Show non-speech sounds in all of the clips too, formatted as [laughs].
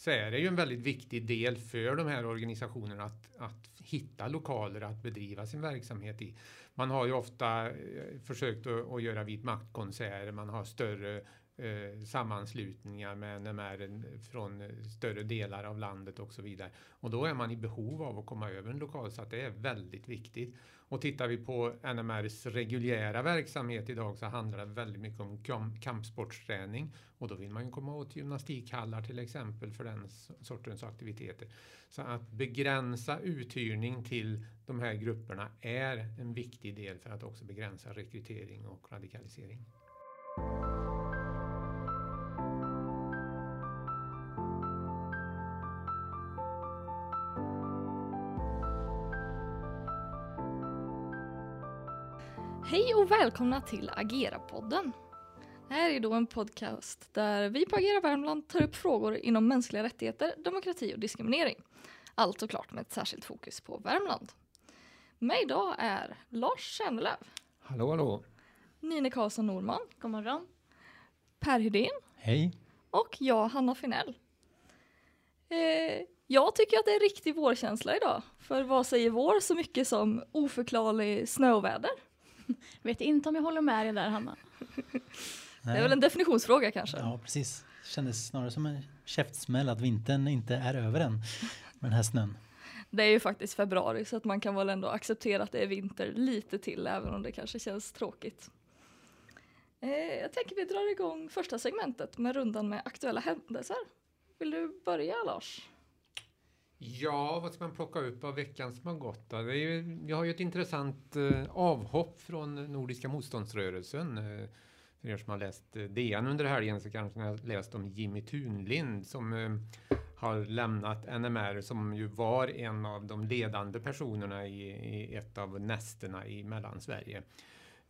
så är det ju en väldigt viktig del för de här organisationerna att, att hitta lokaler att bedriva sin verksamhet i. Man har ju ofta eh, försökt att, att göra vit maktkonserter, man har större eh, sammanslutningar med NMR från större delar av landet och så vidare. Och då är man i behov av att komma över en lokal så att det är väldigt viktigt. Och tittar vi på NMRs reguljära verksamhet idag så handlar det väldigt mycket om kampsportsträning och då vill man ju komma åt gymnastikhallar till exempel för den sortens aktiviteter. Så att begränsa uthyrning till de här grupperna är en viktig del för att också begränsa rekrytering och radikalisering. Och välkomna till Agera-podden. Det här är då en podcast där vi på Agera Värmland tar upp frågor inom mänskliga rättigheter, demokrati och diskriminering. Allt såklart med ett särskilt fokus på Värmland. Med idag är Lars Kärnelöv. Hallå hallå! Nine Karlsson Norman. God morgon. Per Hedin. Hej! Och jag, Hanna Finell. Eh, jag tycker att det är riktig vårkänsla idag. För vad säger vår så mycket som oförklarlig snöväder? [laughs] Vet inte om jag håller med dig där Hanna. Det är väl en definitionsfråga kanske? Ja, precis. Kändes snarare som en käftsmäll att vintern inte är över än med den här snön. Det är ju faktiskt februari så att man kan väl ändå acceptera att det är vinter lite till även om det kanske känns tråkigt. Eh, jag tänker vi drar igång första segmentet med rundan med aktuella händelser. Vill du börja Lars? Ja, vad ska man plocka upp av veckan som har gått? Det är ju, vi har ju ett intressant eh, avhopp från Nordiska motståndsrörelsen. Eh, för er som har läst eh, DN under helgen så kanske ni har läst om Jimmy Tunlind som eh, har lämnat NMR som ju var en av de ledande personerna i, i ett av nästerna i Mellansverige.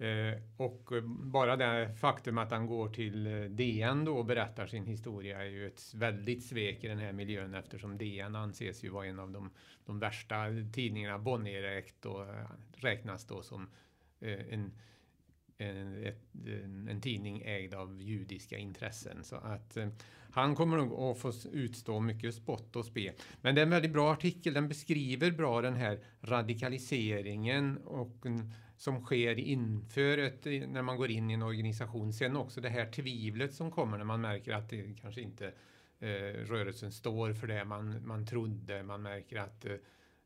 Eh, och eh, bara det faktum att han går till eh, DN då och berättar sin historia är ju ett väldigt svek i den här miljön eftersom DN anses ju vara en av de, de värsta tidningarna. Bonnier då, räknas då som en, en, en, en, tidning ägd av judiska intressen. Så att eh, han kommer nog att få utstå mycket spott och spe. Men det är en väldigt bra artikel. Den beskriver bra den här radikaliseringen och som sker inför ett, när man går in i en organisation. Sen också det här tvivlet som kommer när man märker att det kanske inte eh, rörelsen står för det man, man trodde. Man märker att, eh,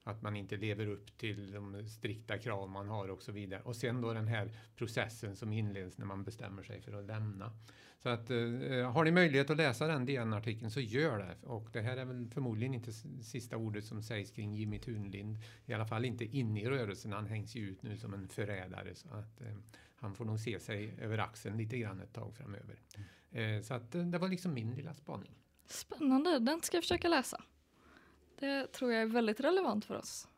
att man inte lever upp till de strikta krav man har och så vidare. Och sen då den här processen som inleds när man bestämmer sig för att lämna. Så att, eh, eh, har ni möjlighet att läsa den DN-artikeln så gör det. Och det här är väl förmodligen inte sista ordet som sägs kring Jimmy Tunlind. I alla fall inte inne i rörelsen. Han hängs ju ut nu som en förrädare. Så att eh, han får nog se sig över axeln lite grann ett tag framöver. Eh, så att eh, det var liksom min lilla spaning. Spännande, den ska jag försöka läsa. Det tror jag är väldigt relevant för oss.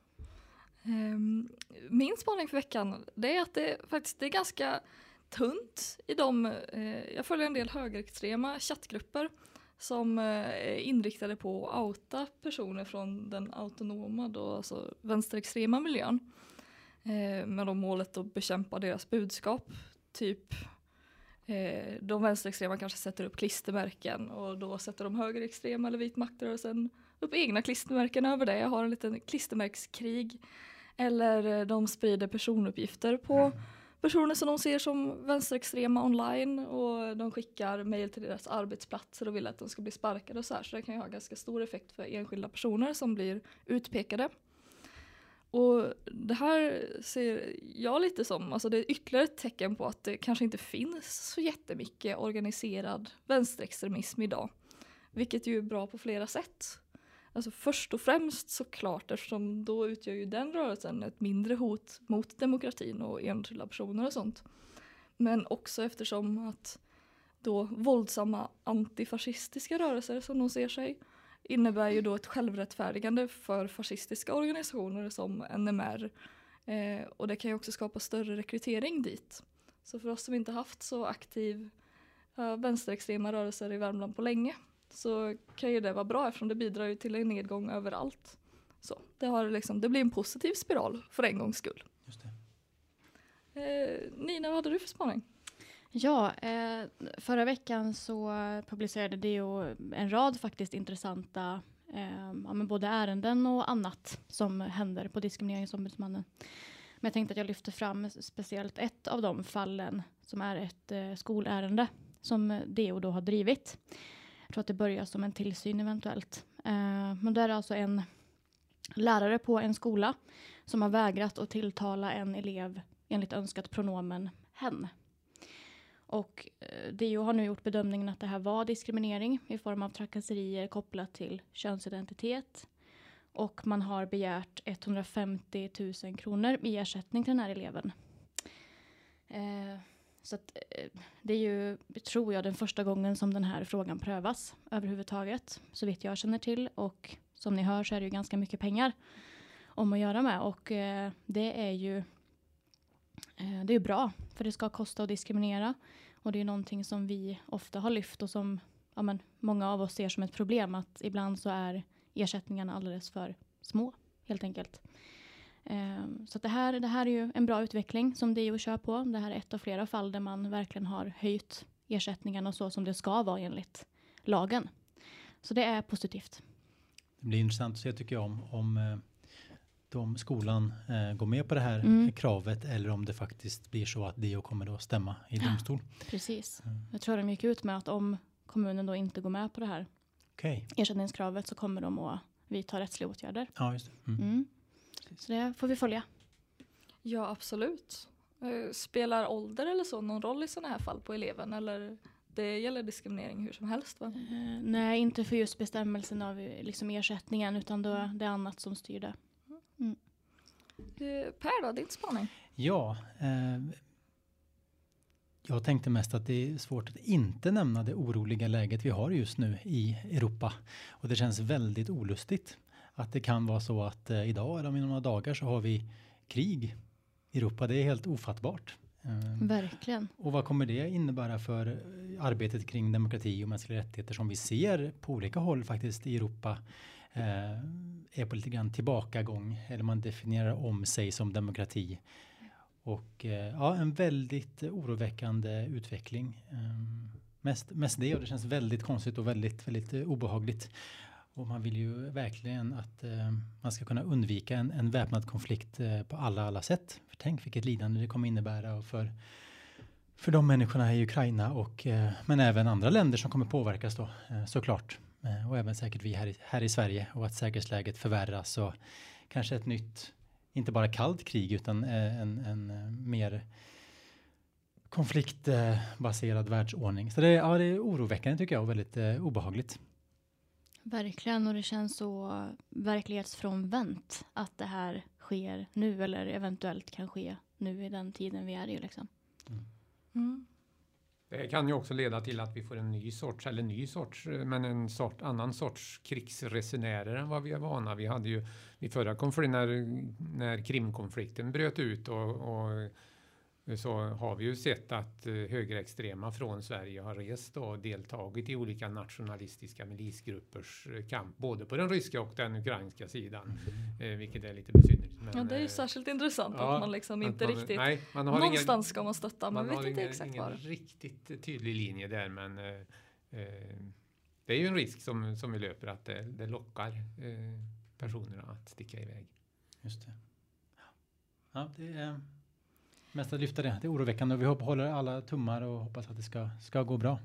Ehm, min spaning för veckan det är att det faktiskt det är ganska tunt i de, eh, jag följer en del högerextrema chattgrupper som är inriktade på att outa personer från den autonoma, då, alltså vänsterextrema miljön. Eh, med de målet att bekämpa deras budskap. Typ de vänsterextrema kanske sätter upp klistermärken och då sätter de högerextrema eller vit maktrörelsen upp egna klistermärken över det. Jag har en liten klistermärkskrig. Eller de sprider personuppgifter på mm personer som de ser som vänsterextrema online och de skickar mejl till deras arbetsplatser och vill att de ska bli sparkade och så här. Så det kan ju ha ganska stor effekt för enskilda personer som blir utpekade. Och det här ser jag lite som, alltså det är ytterligare ett tecken på att det kanske inte finns så jättemycket organiserad vänsterextremism idag. Vilket ju är bra på flera sätt. Alltså först och främst såklart eftersom då utgör ju den rörelsen ett mindre hot mot demokratin och enskilda personer och sånt. Men också eftersom att då våldsamma antifascistiska rörelser som de ser sig innebär ju då ett självrättfärdigande för fascistiska organisationer som NMR. Eh, och det kan ju också skapa större rekrytering dit. Så för oss som inte haft så aktiv eh, vänsterextrema rörelser i Värmland på länge så kan ju det vara bra eftersom det bidrar ju till en nedgång överallt. Så det, har liksom, det blir en positiv spiral för en gångs skull. Just det. Eh, Nina, vad hade du för spaning? Ja, eh, förra veckan så publicerade DO en rad faktiskt intressanta eh, ja, men både ärenden och annat som händer på Diskrimineringsombudsmannen. Men jag tänkte att jag lyfter fram speciellt ett av de fallen som är ett eh, skolärende som DO då har drivit. Jag tror att det börjar som en tillsyn eventuellt. Eh, men då är alltså en lärare på en skola som har vägrat att tilltala en elev enligt önskat pronomen hen. Och eh, DO har nu gjort bedömningen att det här var diskriminering i form av trakasserier kopplat till könsidentitet. Och man har begärt 150 000 kronor i ersättning till den här eleven. Eh, så att, eh, det är ju, tror jag, den första gången som den här frågan prövas överhuvudtaget. Så vitt jag känner till. Och som ni hör så är det ju ganska mycket pengar om att göra med. Och eh, det är ju eh, det är bra, för det ska kosta att diskriminera. Och det är någonting som vi ofta har lyft och som ja, men, många av oss ser som ett problem. Att ibland så är ersättningarna alldeles för små, helt enkelt. Um, så det, här, det här är ju en bra utveckling som DO kör på. Det här är ett av flera fall där man verkligen har höjt ersättningarna så som det ska vara enligt lagen. Så det är positivt. Det blir intressant att se tycker jag om, om eh, de skolan eh, går med på det här Mm. kravet eller om det faktiskt blir så att DO kommer att stämma i domstol. Precis. Mm. Jag tror de gick ut med att om kommunen då inte går med på det här Okej, ersättningskravet så kommer de att vidta rättsliga åtgärder. ja just det. Mm. Mm. Så det får vi följa. Ja, absolut. Eh, Spelar ålder eller så någon roll i sådana här fall på eleven? Eller det gäller diskriminering hur som helst va? Eh, nej, inte för just bestämmelsen av eh, liksom ersättningen utan då det är annat som styr det. Eh, Per då, din spaning? Ja, eh, jag tänkte mest att det är svårt att inte nämna det oroliga läget vi har just nu i Europa. Och det känns väldigt olustigt att det kan vara så att eh, idag eller om några dagar så har vi krig i Europa. Det är helt ofattbart. Eh, Verkligen. och vad kommer det innebära för eh, arbetet kring demokrati och mänskliga rättigheter som vi ser på olika håll faktiskt i Europa eh, är på lite grann tillbakagång eller man definierar om sig som demokrati. Och eh, ja, en väldigt oroväckande utveckling. Eh, mest, mest det och det känns väldigt konstigt och väldigt, väldigt eh, obehagligt. Och man vill ju verkligen att eh, man ska kunna undvika en, en väpnad konflikt eh, på alla, alla sätt. För tänk vilket lidande det kommer innebära och för, för de människorna i Ukraina och eh, men även andra länder som kommer påverkas då eh, såklart. Eh, och även säkert vi här i, här i Sverige och att säkerhetsläget förvärras och kanske ett nytt, inte bara kallt krig utan eh, en, en eh, mer konfliktbaserad världsordning. Så det, är- ja, det är oroväckande tycker jag och väldigt eh, obehagligt. Verkligen och det känns så verklighetsfrånvänt att det här sker nu eller eventuellt kan ske nu i den tiden vi är i. Liksom. Mm. Det kan ju också leda till att vi får en ny sorts, eller ny sorts, men en sort, annan sorts krigsresenärer än vad vi är vana. Vi hade ju vid förra konflikten, när, när Krimkonflikten bröt ut och, och så har vi ju sett att eh, högerextrema från Sverige har rest och deltagit i olika nationalistiska milisgruppers eh, kamp, både på den ryska och den ukrainska sidan, eh, vilket är lite besynnerligt. men, Ja, det är ju eh, särskilt intressant ja, att man liksom inte man- riktigt... Nej, man har Någonstans ingen, ska man stötta, men man vet har inte exakt ingen var. riktigt tydlig linje där, men det är ju en risk som, som vi löper att det, det lockar eh, personerna att sticka iväg. Just det. Ja, det är mest att lyfta det. Det är oroväckande och vi håller alla tummar och hoppas att det ska, ska gå bra.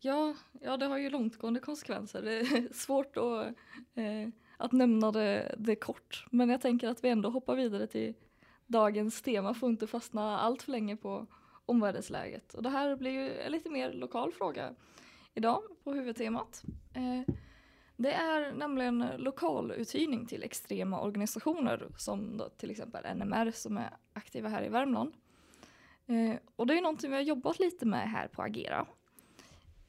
Ja, ja, det har ju långtgående konsekvenser. Det är [laughs] svårt att, eh, att nämna det, det kort. Men jag tänker att vi ändå hoppar vidare till dagens tema. Får inte fastna allt för länge på omvärldsläget. Och det här blir ju en lite mer lokal fråga idag på huvudtemat. Eh, det är nämligen lokaluthyrning till extrema organisationer som då till exempel NMR som är aktiva här i Värmland. Eh, och det är någonting vi har jobbat lite med här på Agera.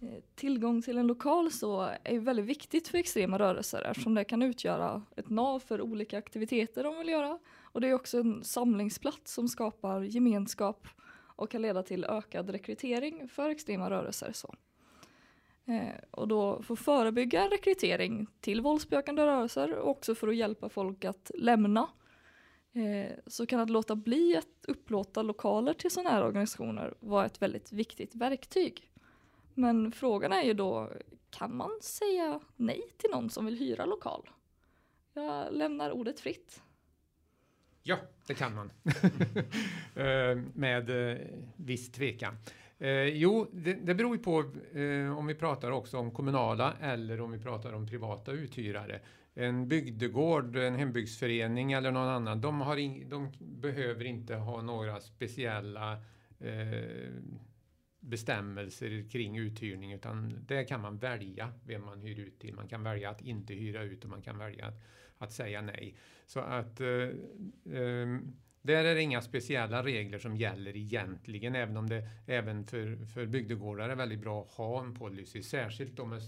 Eh, Tillgång till en lokal så är väldigt viktigt för extrema rörelser eftersom det kan utgöra ett nav för olika aktiviteter de vill göra. Och det är också en samlingsplats som skapar gemenskap och kan leda till ökad rekrytering för extrema rörelser. Så. Eh, och då för att förebygga rekrytering till våldsbejakande rörelser och också för att hjälpa folk att lämna eh, så kan att låta bli att upplåta lokaler till sådana här organisationer vara ett väldigt viktigt verktyg. Men frågan är ju då, kan man säga nej till någon som vill hyra lokal? Jag lämnar ordet fritt. Ja, det kan man. [laughs] Eh, med viss tvekan. Eh, jo, det, det beror ju på eh, om vi pratar också om kommunala eller om vi pratar om privata uthyrare. En bygdegård, en hembygdsförening eller någon annan, de, har in, de behöver inte ha några speciella eh, bestämmelser kring uthyrning utan där kan man välja vem man hyr ut till. Man kan välja att inte hyra ut och man kan välja att, att säga nej. Så att eh, eh, där är det inga speciella regler som gäller egentligen, även om det även för, för bygdegårdar är väldigt bra att ha en policy, särskilt om, eh,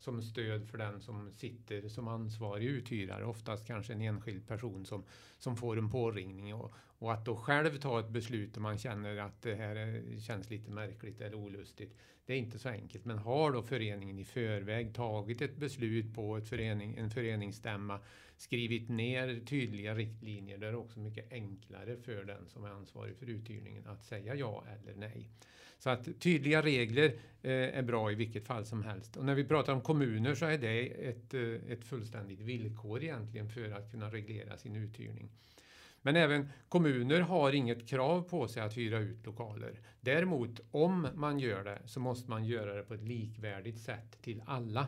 som stöd för den som sitter som ansvarig uthyrare, oftast kanske en enskild person som, som får en påringning och, och att då själv ta ett beslut om man känner att det här känns lite märkligt eller olustigt. Det är inte så enkelt, men har då föreningen i förväg tagit ett beslut på ett förening, en föreningsstämma skrivit ner tydliga riktlinjer då är det också mycket enklare för den som är ansvarig för uthyrningen att säga ja eller nej. Så att tydliga regler eh, är bra i vilket fall som helst. Och när vi pratar om kommuner så är det ett, eh, ett fullständigt villkor egentligen för att kunna reglera sin uthyrning. Men även kommuner har inget krav på sig att hyra ut lokaler. Däremot om man gör det så måste man göra det på ett likvärdigt sätt till alla.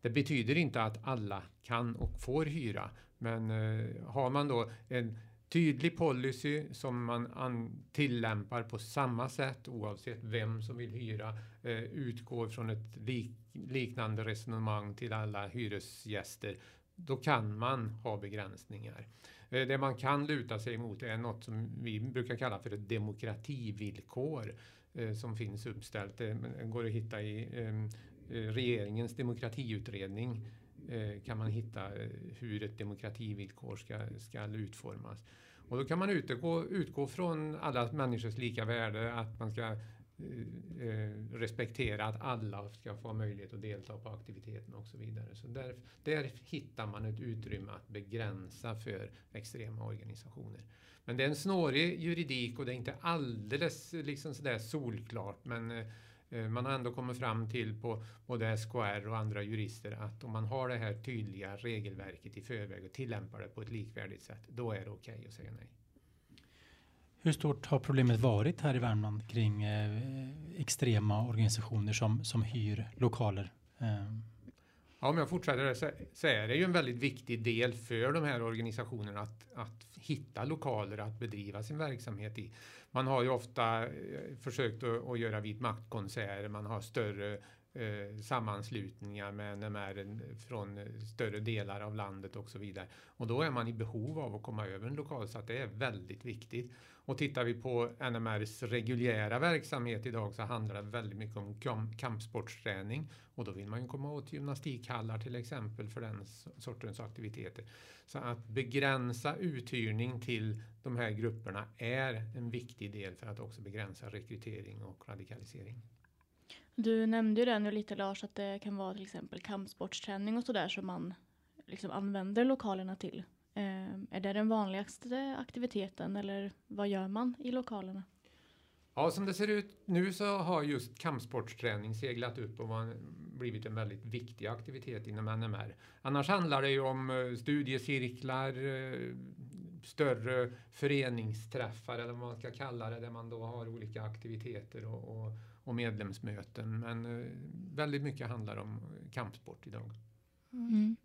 Det betyder inte att alla kan och får hyra, men eh, har man då en tydlig policy som man tillämpar på samma sätt oavsett vem som vill hyra, eh, utgår från ett lik liknande resonemang till alla hyresgäster, då kan man ha begränsningar. Eh, det man kan luta sig mot är något som vi brukar kalla för ett demokrativillkor eh, som finns uppställt. Eh, det går att hitta i Eh, eh regeringens demokratiutredning eh, Eh, kan man hitta eh, hur ett demokrativillkor ska, ska utformas. Och då kan man utgå, utgå från alla människors lika värde, att man ska eh, eh respektera att alla ska få möjlighet att delta på aktiviteten och så vidare. Så där, där hittar man ett utrymme att begränsa för extrema organisationer. Men det är en snårig juridik och det är inte alldeles liksom sådär solklart. Men Eh, Eh, man har ändå kommit fram till på både SKR och andra jurister att om man har det här tydliga regelverket i förväg och tillämpar det på ett likvärdigt sätt, då är det okej okay att säga nej. Hur stort har problemet varit här i Värmland kring eh, extrema organisationer som, som hyr lokaler? Eh. Ja, om jag fortsätter så, så är det ju en väldigt viktig del för de här organisationerna att, att hitta lokaler att bedriva sin verksamhet i. Man har ju ofta eh, försökt att, att göra vit maktkonserter, man har större eh, sammanslutningar med NMR från större delar av landet och så vidare. Och då är man i behov av att komma över en lokal så att det är väldigt viktigt. Och tittar vi på NMRs reguljära verksamhet idag så handlar det väldigt mycket om kampsportsträning och då vill man ju komma åt gymnastikhallar till exempel för den sortens aktiviteter. Så att begränsa uthyrning till de här grupperna är en viktig del för att också begränsa rekrytering och radikalisering. Du nämnde ju det nu lite Lars att det kan vara till exempel kampsportsträning och sådär som man liksom använder lokalerna till. Eh, är det den vanligaste aktiviteten eller vad gör man i lokalerna? Ja, som det ser ut nu så har just kampsportsträning seglat upp och blivit en väldigt viktig aktivitet inom NMR. Annars handlar det ju om eh, studiecirklar, eh, större föreningsträffar eller vad man ska kalla det, där man då har olika aktiviteter och, och, och medlemsmöten. Men eh, väldigt mycket handlar om kampsport idag. Mm.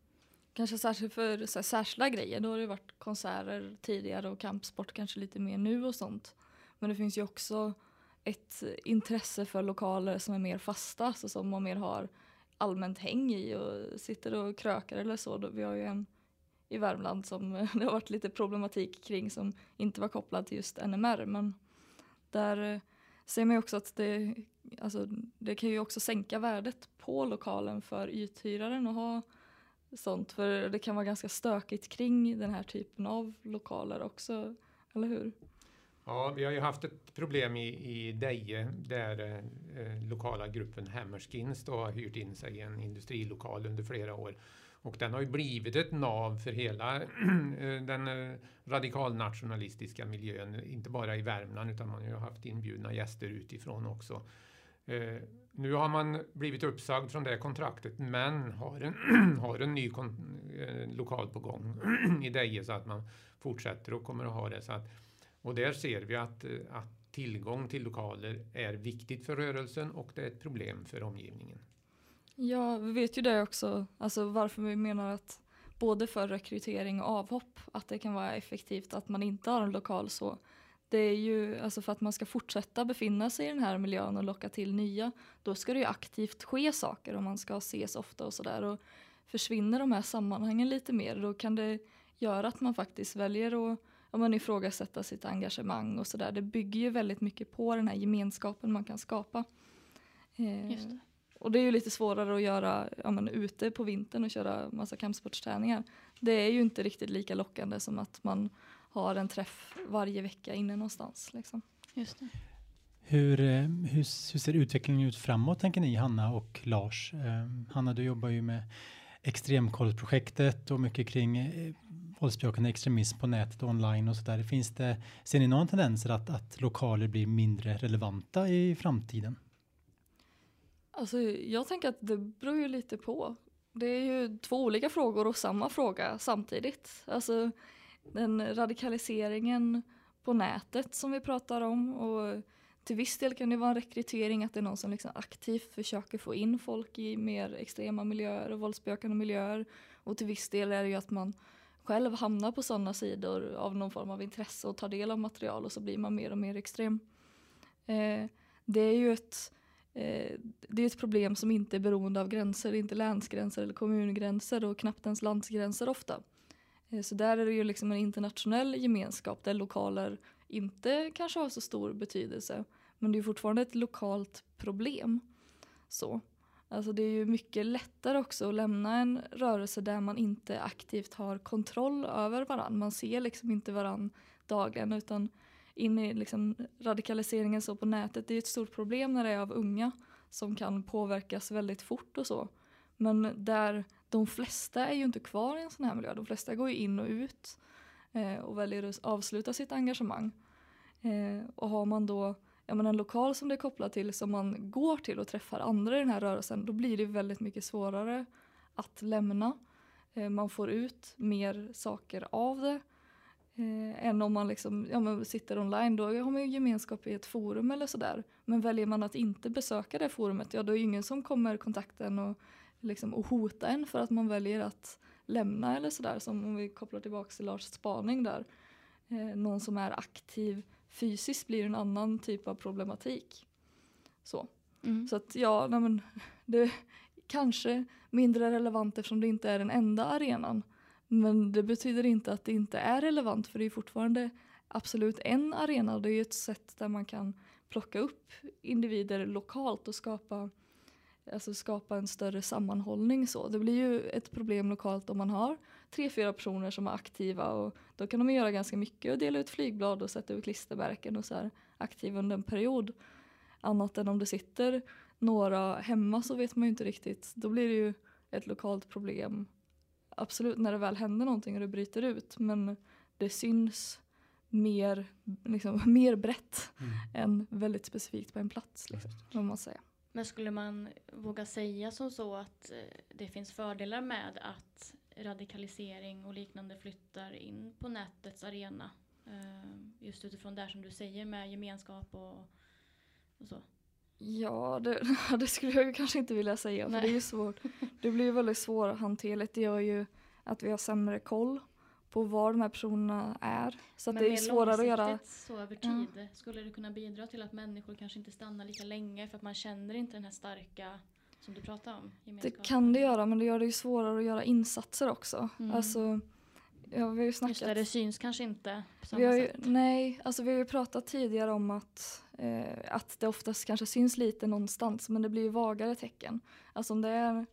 Kanske särskilt för så här, särskilda grejer. Då har det varit konserter tidigare och kampsport kanske lite mer nu och sånt. Men det finns ju också ett intresse för lokaler som är mer fasta, alltså som man mer har allmänt häng i och sitter och krökar eller så. Vi har ju en i Värmland som [laughs] det har varit lite problematik kring som inte var kopplad till just NMR. Men där ser man ju också att det, alltså, det kan ju också sänka värdet på lokalen för uthyraren att ha sånt. För det kan vara ganska stökigt kring den här typen av lokaler också, eller hur? Ja, vi har ju haft ett problem i, i Deje där eh, lokala gruppen Hammerskins då har hyrt in sig i en industrilokal under flera år. Och den har ju blivit ett nav för hela [clears throat] eh, den eh, radikalnationalistiska miljön, inte bara i Värmland utan man har ju haft inbjudna gäster utifrån också. Eh, nu har man blivit uppsagd från det kontraktet men har en, [clears throat] har en ny lokal på gång [clears throat] i Deje så att man fortsätter och kommer att ha det. Så att, och där ser vi att, att tillgång till lokaler är viktigt för rörelsen och det är ett problem för omgivningen. Ja, vi vet ju det också, alltså varför vi menar att både för rekrytering och avhopp, att det kan vara effektivt att man inte har en lokal så. Det är ju alltså för att man ska fortsätta befinna sig i den här miljön och locka till nya. Då ska det ju aktivt ske saker och man ska ses ofta och sådär. Försvinner de här sammanhangen lite mer då kan det göra att man faktiskt väljer att ja, man ifrågasätta sitt engagemang och sådär. Det bygger ju väldigt mycket på den här gemenskapen man kan skapa. Eh, Just det. Och det är ju lite svårare att göra ja, men, ute på vintern och köra massa kampsportsträningar. Det är ju inte riktigt lika lockande som att man har en träff varje vecka inne någonstans. Liksom. Just det. Hur, eh, hur, hur, ser utvecklingen ut framåt tänker ni Hanna och Lars? Eh, Hanna du jobbar ju med extremkollprojektet och mycket kring eh, våldsbejakande extremism på nätet online och så där. Finns det, ser ni någon tendenser att, att lokaler blir mindre relevanta i framtiden? Alltså, jag tänker att det beror ju lite på. Det är ju två olika frågor och samma fråga samtidigt. Alltså den radikaliseringen på nätet som vi pratar om och till viss del kan det vara en rekrytering att det är någon som liksom aktivt försöker få in folk i mer extrema miljöer och våldsbejakande miljöer och till viss del är det ju att man själv hamnar på sådana sidor av någon form av intresse och tar del av material och så blir man mer och mer extrem. Eh, det är ju ett Eh, det är ett problem som inte är beroende av gränser, inte länsgränser eller kommungränser och knappt ens landsgränser ofta. Eh, så där är det ju liksom en internationell gemenskap där lokaler inte kanske har så stor betydelse. Men det är fortfarande ett lokalt problem. Så. Alltså det är ju mycket lättare också att lämna en rörelse där man inte aktivt har kontroll över varandra. Man ser liksom inte varandra dagligen utan in i liksom radikaliseringen så på nätet. Det är ett stort problem när det är av unga som kan påverkas väldigt fort och så. Men där de flesta är ju inte kvar i en sån här miljö. De flesta går ju in och ut eh, och väljer att avsluta sitt engagemang. Eh, och har man då ja, men en lokal som det är kopplat till som man går till och träffar andra i den här rörelsen då blir det väldigt mycket svårare att lämna. Eh, man får ut mer saker av det Eh, än om man liksom, ja, men sitter online. Då har man ju gemenskap i ett forum eller sådär. Men väljer man att inte besöka det forumet, ja då är det ingen som kommer kontakta en och, liksom, och hota en för att man väljer att lämna eller sådär. Som om vi kopplar tillbaka till Lars spaning där. Eh, någon som är aktiv fysiskt blir en annan typ av problematik. Så, mm. så att ja, nej, men, [laughs] det kanske mindre relevant eftersom det inte är den enda arenan. Men det betyder inte att det inte är relevant för det är fortfarande absolut en arena och det är ett sätt där man kan plocka upp individer lokalt och skapa, alltså skapa en större sammanhållning. Så. Det blir ju ett problem lokalt om man har tre, fyra personer som är aktiva och då kan de göra ganska mycket och dela ut flygblad och sätta ut klistermärken och så här aktiva under en period. Annat än om det sitter några hemma så vet man ju inte riktigt. Då blir det ju ett lokalt problem absolut när det väl händer någonting och det bryter ut men det syns mer, liksom, [laughs] mer brett mm. än väldigt specifikt på en plats. Liksom, man säga. Men skulle man våga säga som så att eh, det finns fördelar med att radikalisering och liknande flyttar in på nätets arena? Eh, just utifrån det som du säger med gemenskap och, och så. Ja, det, [laughs] det, skulle jag ju kanske inte vilja säga för Nej. det är ju svårt. Det blir väldigt svårhanterligt. Det gör ju att vi har sämre koll på var de här personerna är. Så Men det är svårare att göra. så över tid, ja. skulle det kunna bidra till att människor kanske inte stannar lika länge för att man känner inte den här starka som du pratar om? Det kan det göra men det gör det ju svårare att göra insatser också. Mm. Alltså, ja, vi har ju snackat. Just det, det syns kanske inte på samma ju, sätt. Nej, alltså vi har ju pratat tidigare om att eh, att det oftast kanske syns lite någonstans men det blir ju vagare tecken. Alltså om det är,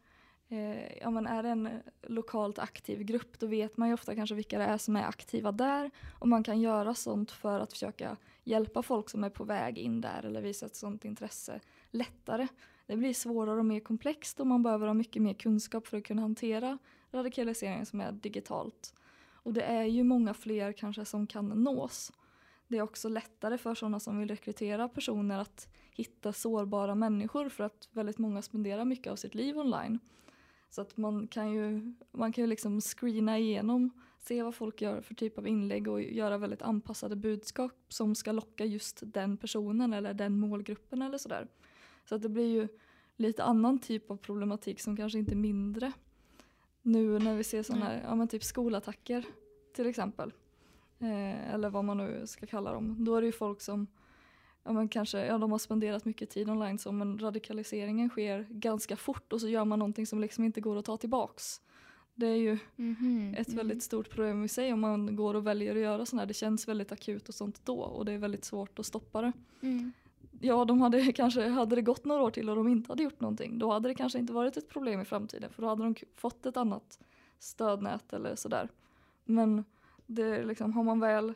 eh, ja, men är en lokalt aktiv grupp då vet man ju ofta kanske vilka det är som är aktiva där och man kan göra sånt för att försöka hjälpa folk som är på väg in där eller visa ett sånt intresse lättare. det blir svårare och mer komplext och man behöver ha mycket mer kunskap för att kunna hantera radikalisering som är digitalt. Och det är ju många fler kanske som kan nås. Det är också lättare för sådana som vill rekrytera personer att hitta sårbara människor för att väldigt många spenderar mycket av sitt liv online. Så att man kan ju, man kan ju liksom screena igenom, se vad folk gör för typ av inlägg och göra väldigt anpassade budskap som ska locka just den personen eller den målgruppen eller sådär. Så att det blir ju lite annan typ av problematik som kanske inte är mindre. Nu när vi ser sådana här, ja men typ skolattacker till exempel. Eh, eller vad man nu ska kalla dem. Då är det ju folk som ja, men kanske, ja, de har spenderat mycket tid online så men radikaliseringen sker ganska fort och så gör man någonting som liksom inte går att ta tillbaks. Det är ju Mhm, ett mm. väldigt stort problem i sig om man går och väljer att göra sådana här. Det känns väldigt akut och sånt då och det är väldigt svårt att stoppa det. Mm. Ja, de hade [laughs] kanske, hade det gått några år till och de inte hade gjort någonting, då hade det kanske inte varit ett problem i framtiden för då hade de fått ett annat stödnät eller sådär. Men det liksom, har man väl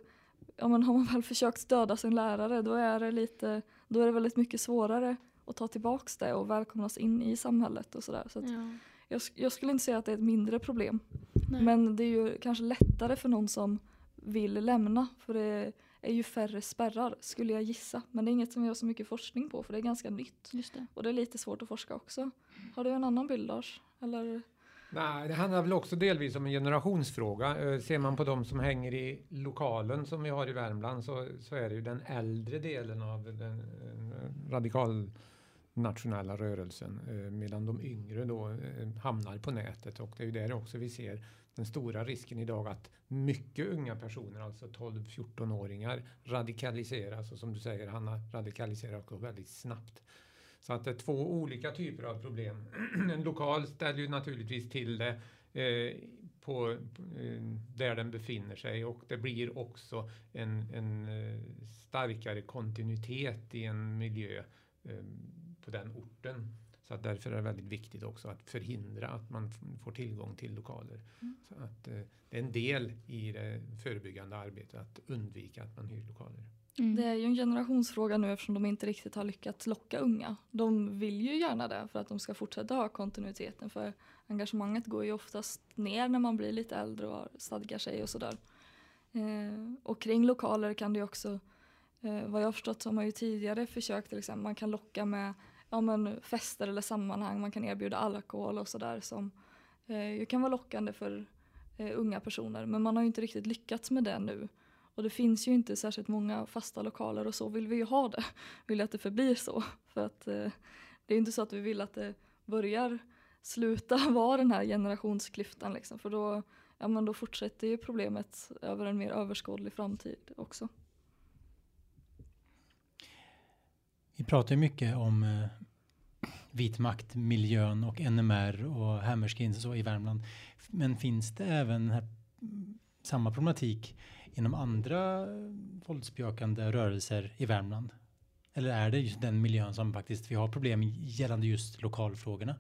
ja, men har man väl [laughs] försökt döda sin lärare då är det lite, då är det väldigt mycket svårare att ta tillbaks det och välkomnas in i samhället och sådär. Så att Ja. jag, jag skulle inte säga att det är ett mindre problem. Nej. Men det är ju kanske lättare för någon som vill lämna för det är ju färre spärrar skulle jag gissa. Men det är inget som jag har så mycket forskning på för det är ganska nytt. Just det. Och det är lite svårt att forska också. Har du en annan bild Lars? Eller? Nej, det handlar väl också delvis om en generationsfråga. Eh, ser man på de som hänger i lokalen som vi har i Värmland så, så är det ju den äldre delen av den eh, radikalnationella rörelsen eh, medan de yngre då hamnar på nätet och det är ju där också vi ser den stora risken idag att mycket unga personer, alltså 12-14-åringar radikaliseras och som du säger Hanna, radikaliseras också väldigt snabbt. Så att det är två olika typer av problem. [clears throat] en lokal ställer ju naturligtvis till det eh, på, eh, där den befinner sig och det blir också en, en eh, starkare kontinuitet i en miljö eh, på den orten. Så att därför är det väldigt viktigt också att förhindra att man får tillgång till lokaler. Så att eh, det är en del i det förebyggande arbetet att undvika att man hyr lokaler. Mm. Det är ju en generationsfråga nu eftersom de inte riktigt har lyckats locka unga. De vill ju gärna det för att de ska fortsätta ha kontinuiteten för engagemanget går ju oftast ner när man blir lite äldre och stadgar sig och sådär. Eh, och kring lokaler kan det ju också, eh, vad jag har förstått så har man ju tidigare försökt till exempel, man kan locka med ja, men fester eller sammanhang, man kan erbjuda alkohol och sådär som eh, kan vara lockande för eh, unga personer men man har ju inte riktigt lyckats med det nu. Och det finns ju inte särskilt många fasta lokaler och så vill vi ju ha det. [laughs] Vill att det förblir så. För att eh, det är inte så att vi vill att det börjar sluta [laughs] vara den här generationsklyftan liksom. För då, ja, men då fortsätter ju problemet över en mer överskådlig framtid också. Vi pratar ju mycket om eh, vitmaktmiljön och NMR och Hammerskins och så i Värmland. Men finns det även här, mm, samma problematik inom andra våldsbejakande rörelser i Värmland? Eller är det just den miljön som faktiskt vi har problem gällande just lokalfrågorna?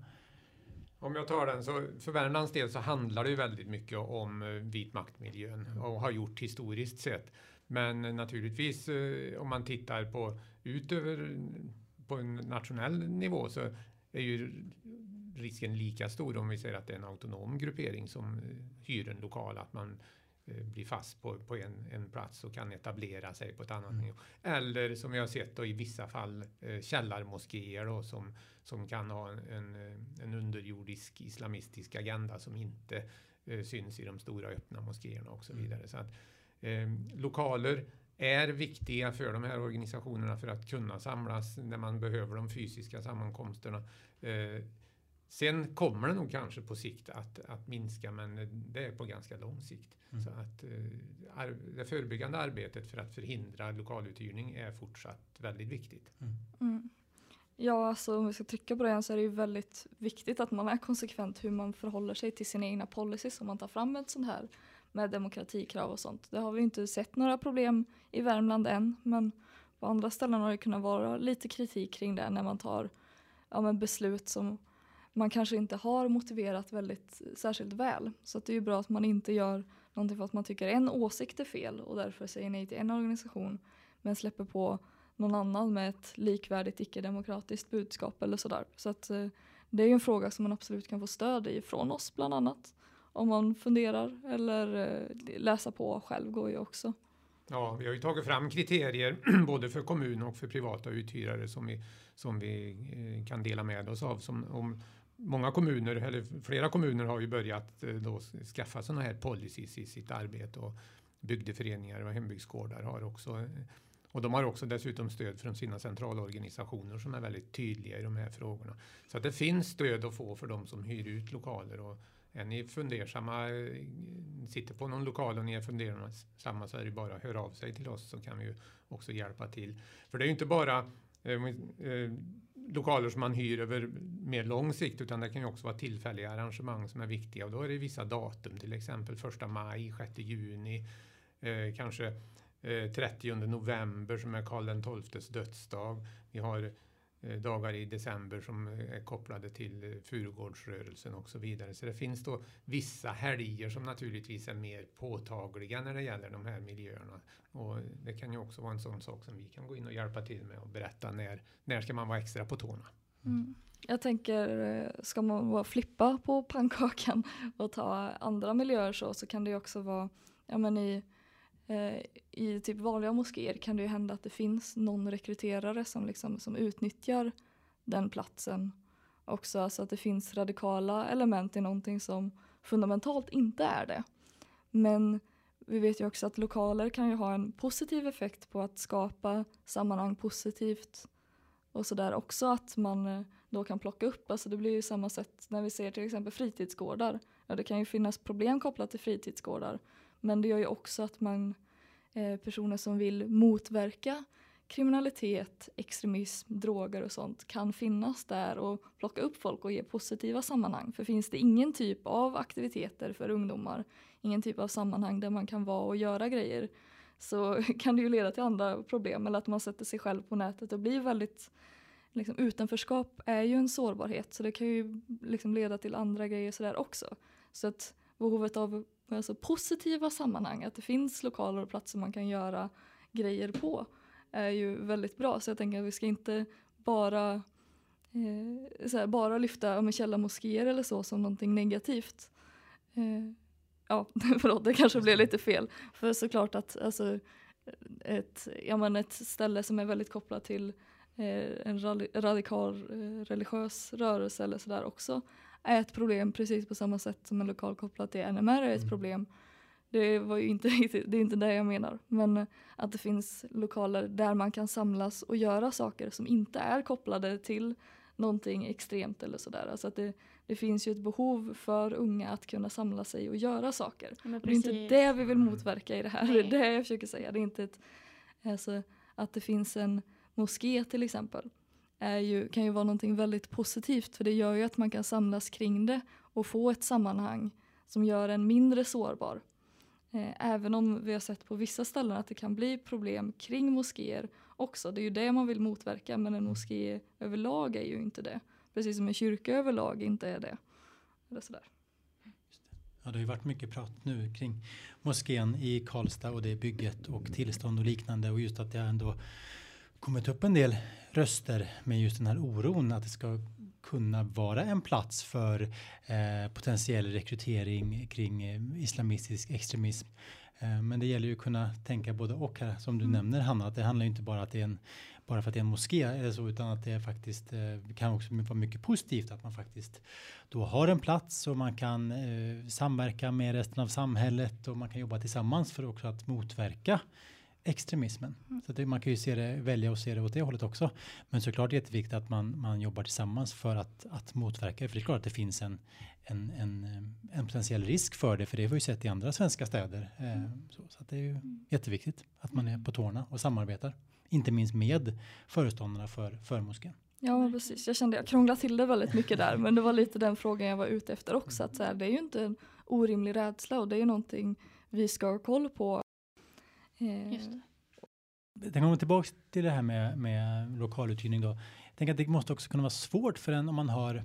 Om jag tar den så för Värmlands del så handlar det ju väldigt mycket om eh, vit maktmiljön och har gjort historiskt sett. Men naturligtvis eh, om man tittar på utöver på en nationell nivå så är ju risken lika stor om vi säger att det är en autonom gruppering som eh, hyr en lokal, att man eh, blir fast på, på en, en plats och kan etablera sig på ett annat Mm. nivå. Eller som jag har sett då i vissa fall eh, källarmoskéer då som, som kan ha en, en, en underjordisk islamistisk agenda som inte eh, syns i de stora öppna moskéerna och så Mm. vidare. Så att, lokaler är viktiga för de här organisationerna för att kunna samlas när man behöver de fysiska sammankomsterna. Eh, sen kommer det nog kanske på sikt att, att minska men det är på ganska lång sikt. Mm. Så att eh, det förebyggande arbetet för att förhindra lokaluthyrning är fortsatt väldigt viktigt. Mm. Ja, alltså om vi ska trycka på det så är det ju väldigt viktigt att man är konsekvent hur man förhåller sig till sina egna policies om man tar fram ett sånt här med demokratikrav och sånt. Det har vi inte sett några problem i Värmland än, men på andra ställen har det kunnat vara lite kritik kring det när man tar ja, men beslut som man kanske inte har motiverat väldigt särskilt väl. Så att det är ju bra att man inte gör någonting för att man tycker en åsikt är fel och därför säger nej till en organisation men släpper på någon annan med ett likvärdigt icke-demokratiskt budskap eller sådär. Så att eh, det är ju en fråga som man absolut kan få stöd i från oss bland annat. Om man funderar eller eh, läsa på själv går ju också. Ja, vi har ju tagit fram kriterier [clears throat] både för kommun och för privata uthyrare som vi, som vi eh, kan dela med oss av. Som, om många kommuner, eller flera kommuner har ju börjat eh, då skaffa sådana här policies i sitt arbete och bygdeföreningar och hembygdsgårdar har också och de har också dessutom stöd från sina centralorganisationer som är väldigt tydliga i de här frågorna. Så att det finns stöd att få för de som hyr ut lokaler och är ni fundersamma, sitter på någon lokal och ni är fundersamma så är det bara att höra av sig till oss så kan vi ju också hjälpa till. För det är ju inte bara eh, eh, lokaler som man hyr över mer lång sikt utan det kan ju också vara tillfälliga arrangemang som är viktiga och då är det vissa datum till exempel första maj, 6 juni, eh, kanske eh, 30 november som är Karl XIIs dödsdag. Vi har Eh, dagar i december som eh, är kopplade till eh, Furugårdsrörelsen och så vidare. Så det finns då vissa helger som naturligtvis är mer påtagliga när det gäller de här miljöerna. Och det kan ju också vara en sån sak som vi kan gå in och hjälpa till med och berätta när, när ska man vara extra på tårna. Mm. Jag tänker, ska man bara flippa på pannkakan och ta andra miljöer så, så kan det ju också vara ja, men i Eh, I typ vanliga moskéer kan det ju hända att det finns någon rekryterare som, liksom, som utnyttjar den platsen också. Alltså att det finns radikala element i någonting som fundamentalt inte är det. Men vi vet ju också att lokaler kan ju ha en positiv effekt på att skapa sammanhang positivt och sådär också att man eh, då kan plocka upp, alltså det blir ju samma sätt när vi ser till exempel fritidsgårdar. Ja, det kan ju finnas problem kopplat till fritidsgårdar men det gör ju också att man, eh, personer som vill motverka kriminalitet, extremism, droger och sånt kan finnas där och plocka upp folk och ge positiva sammanhang. För finns det ingen typ av aktiviteter för ungdomar, ingen typ av sammanhang där man kan vara och göra grejer så [laughs] kan det ju leda till andra problem eller att man sätter sig själv på nätet och blir väldigt liksom, utanförskap är ju en sårbarhet så det kan ju liksom leda till andra grejer sådär också. Så att behovet av alltså positiva sammanhang, att det finns lokaler och platser man kan göra grejer på är ju väldigt bra. Så jag tänker att vi ska inte bara, eh, så här, bara lyfta ja, källarmoskéer eller så som någonting negativt. Eh, ja, [laughs] förlåt, det kanske blev lite fel. För såklart att alltså, ett, ja, men ett ställe som är väldigt kopplat till eh, en radikal eh, religiös rörelse eller sådär också är ett problem precis på samma sätt som en lokal kopplat till NMR är ett mm. problem. Det, var ju inte, [laughs] det är inte det jag menar. Men att det finns lokaler där man kan samlas och göra saker som inte är kopplade till någonting extremt eller sådär. Alltså att det, det finns ju ett behov för unga att kunna samla sig och göra saker. det är inte det vi vill motverka i det här. Nej. Det [laughs] är det jag försöker säga. Det är inte ett, alltså, att det finns en moské till exempel ju, kan ju vara någonting väldigt positivt för det gör ju att man kan samlas kring det och få ett sammanhang som gör en mindre sårbar. Eh, även om vi har sett på vissa ställen att det kan bli problem kring moskéer också. Det är ju det man vill motverka men en moské överlag är ju inte det. Precis som en kyrka överlag inte är det. Eller sådär. Ja, det har ju varit mycket prat nu kring moskén i Karlstad och det bygget och tillstånd och liknande och just att det ändå kommit upp en del röster med just den här oron att det ska kunna vara en plats för eh, potentiell rekrytering kring eh, islamistisk extremism. Eh, men det gäller ju att kunna tänka både och här som du mm. nämner Hanna, att det handlar inte bara att det är en bara för att det är en moské eller så, utan att det är faktiskt eh, kan också vara mycket positivt att man faktiskt då har en plats och man kan eh, samverka med resten av samhället och man kan jobba tillsammans för också att motverka extremismen. Mm. Så det, man kan ju se det, välja att se det åt det hållet också. Men såklart är det jätteviktigt att man, man jobbar tillsammans för att, att motverka det. För det är klart att det finns en, en, en, en potentiell risk för det. För det har vi ju sett i andra svenska städer. Eh, mm. så, så det är ju mm. jätteviktigt att man är på tårna och samarbetar. Inte minst med föreståndarna för, för moskén. Ja precis, jag kände jag krånglade till det väldigt mycket där men det var lite den frågan jag var ute efter också. Att så här, det är ju inte en orimlig rädsla och det är ju någonting vi ska ha koll på Just det. Jag kommer tillbaka till det här med, med lokaluthyrning då. Jag tänker att det måste också kunna vara svårt för en om man har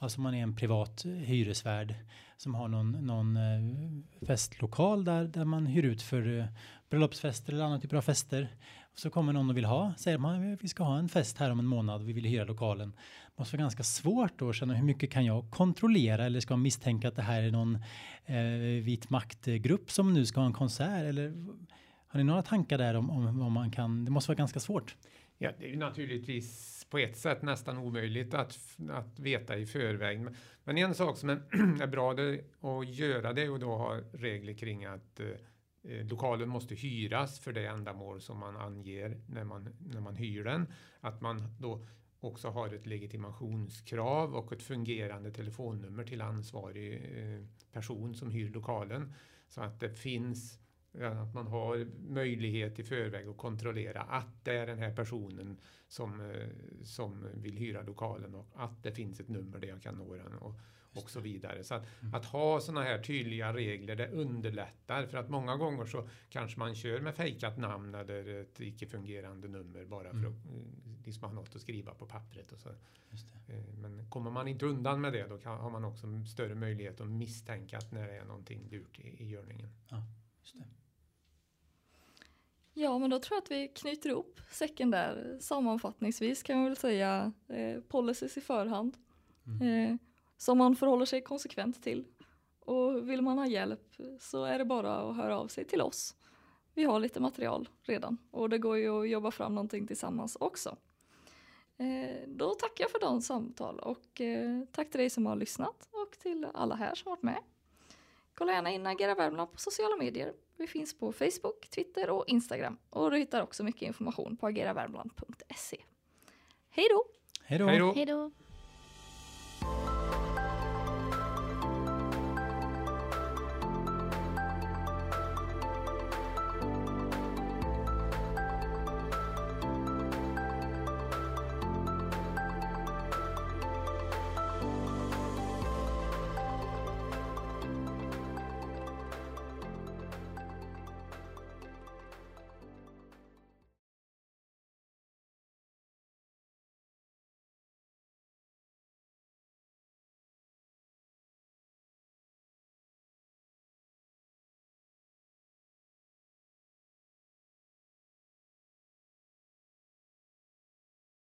Alltså man är en privat hyresvärd som har någon, någon eh, festlokal där, där man hyr ut för eh, bröllopsfester eller andra typer av fester. Så kommer någon och vill ha, säger man vi ska ha en fest här om en månad, vi vill hyra lokalen. Det måste vara ganska svårt då att känna hur mycket kan jag kontrollera eller ska man misstänka att det här är någon eh, vit maktgrupp som nu ska ha en konsert eller har ni några tankar där om, om vad man kan, det måste vara ganska svårt. Ja, det är ju naturligtvis på ett sätt nästan omöjligt att, att veta i förväg. Men en sak som är, [clears throat] är bra det, att göra det och då ha regler kring att eh, Eh, lokalen måste hyras för det ändamål som man anger när man, när man hyr den. Att man då också har ett legitimationskrav och ett fungerande telefonnummer till ansvarig eh, person som hyr lokalen. Så att det finns att man har möjlighet i förväg att kontrollera att det är den här personen som, eh, som vill hyra lokalen och att det finns ett nummer där jag kan nå den. Och, och så vidare. Så att, mm. att ha sådana här tydliga regler det underlättar för att många gånger så kanske man kör med fejkat namn eller ett icke fungerande nummer bara för mm. att mm, liksom ha något att skriva på pappret. Och så. Eh, men kommer man inte undan med det då kan, har man också större möjlighet att misstänka att när det är någonting lurt i, i görningen. Ja, just det. Ja, men då tror jag att vi knyter ihop säcken där. Sammanfattningsvis kan man väl säga eh, policies i förhand. Mm. Eh, som man förhåller sig konsekvent till. Och vill man ha hjälp så är det bara att höra av sig till oss. Vi har lite material redan och det går ju att jobba fram någonting tillsammans också. Eh, då tackar jag för dagens samtal och eh, tack till dig som har lyssnat och till alla här som varit med. Kolla gärna in Agera Värmland på sociala medier. Vi finns på Facebook, Twitter och Instagram och du hittar också mycket information på ageravärmland.se. Hej då! Hej då!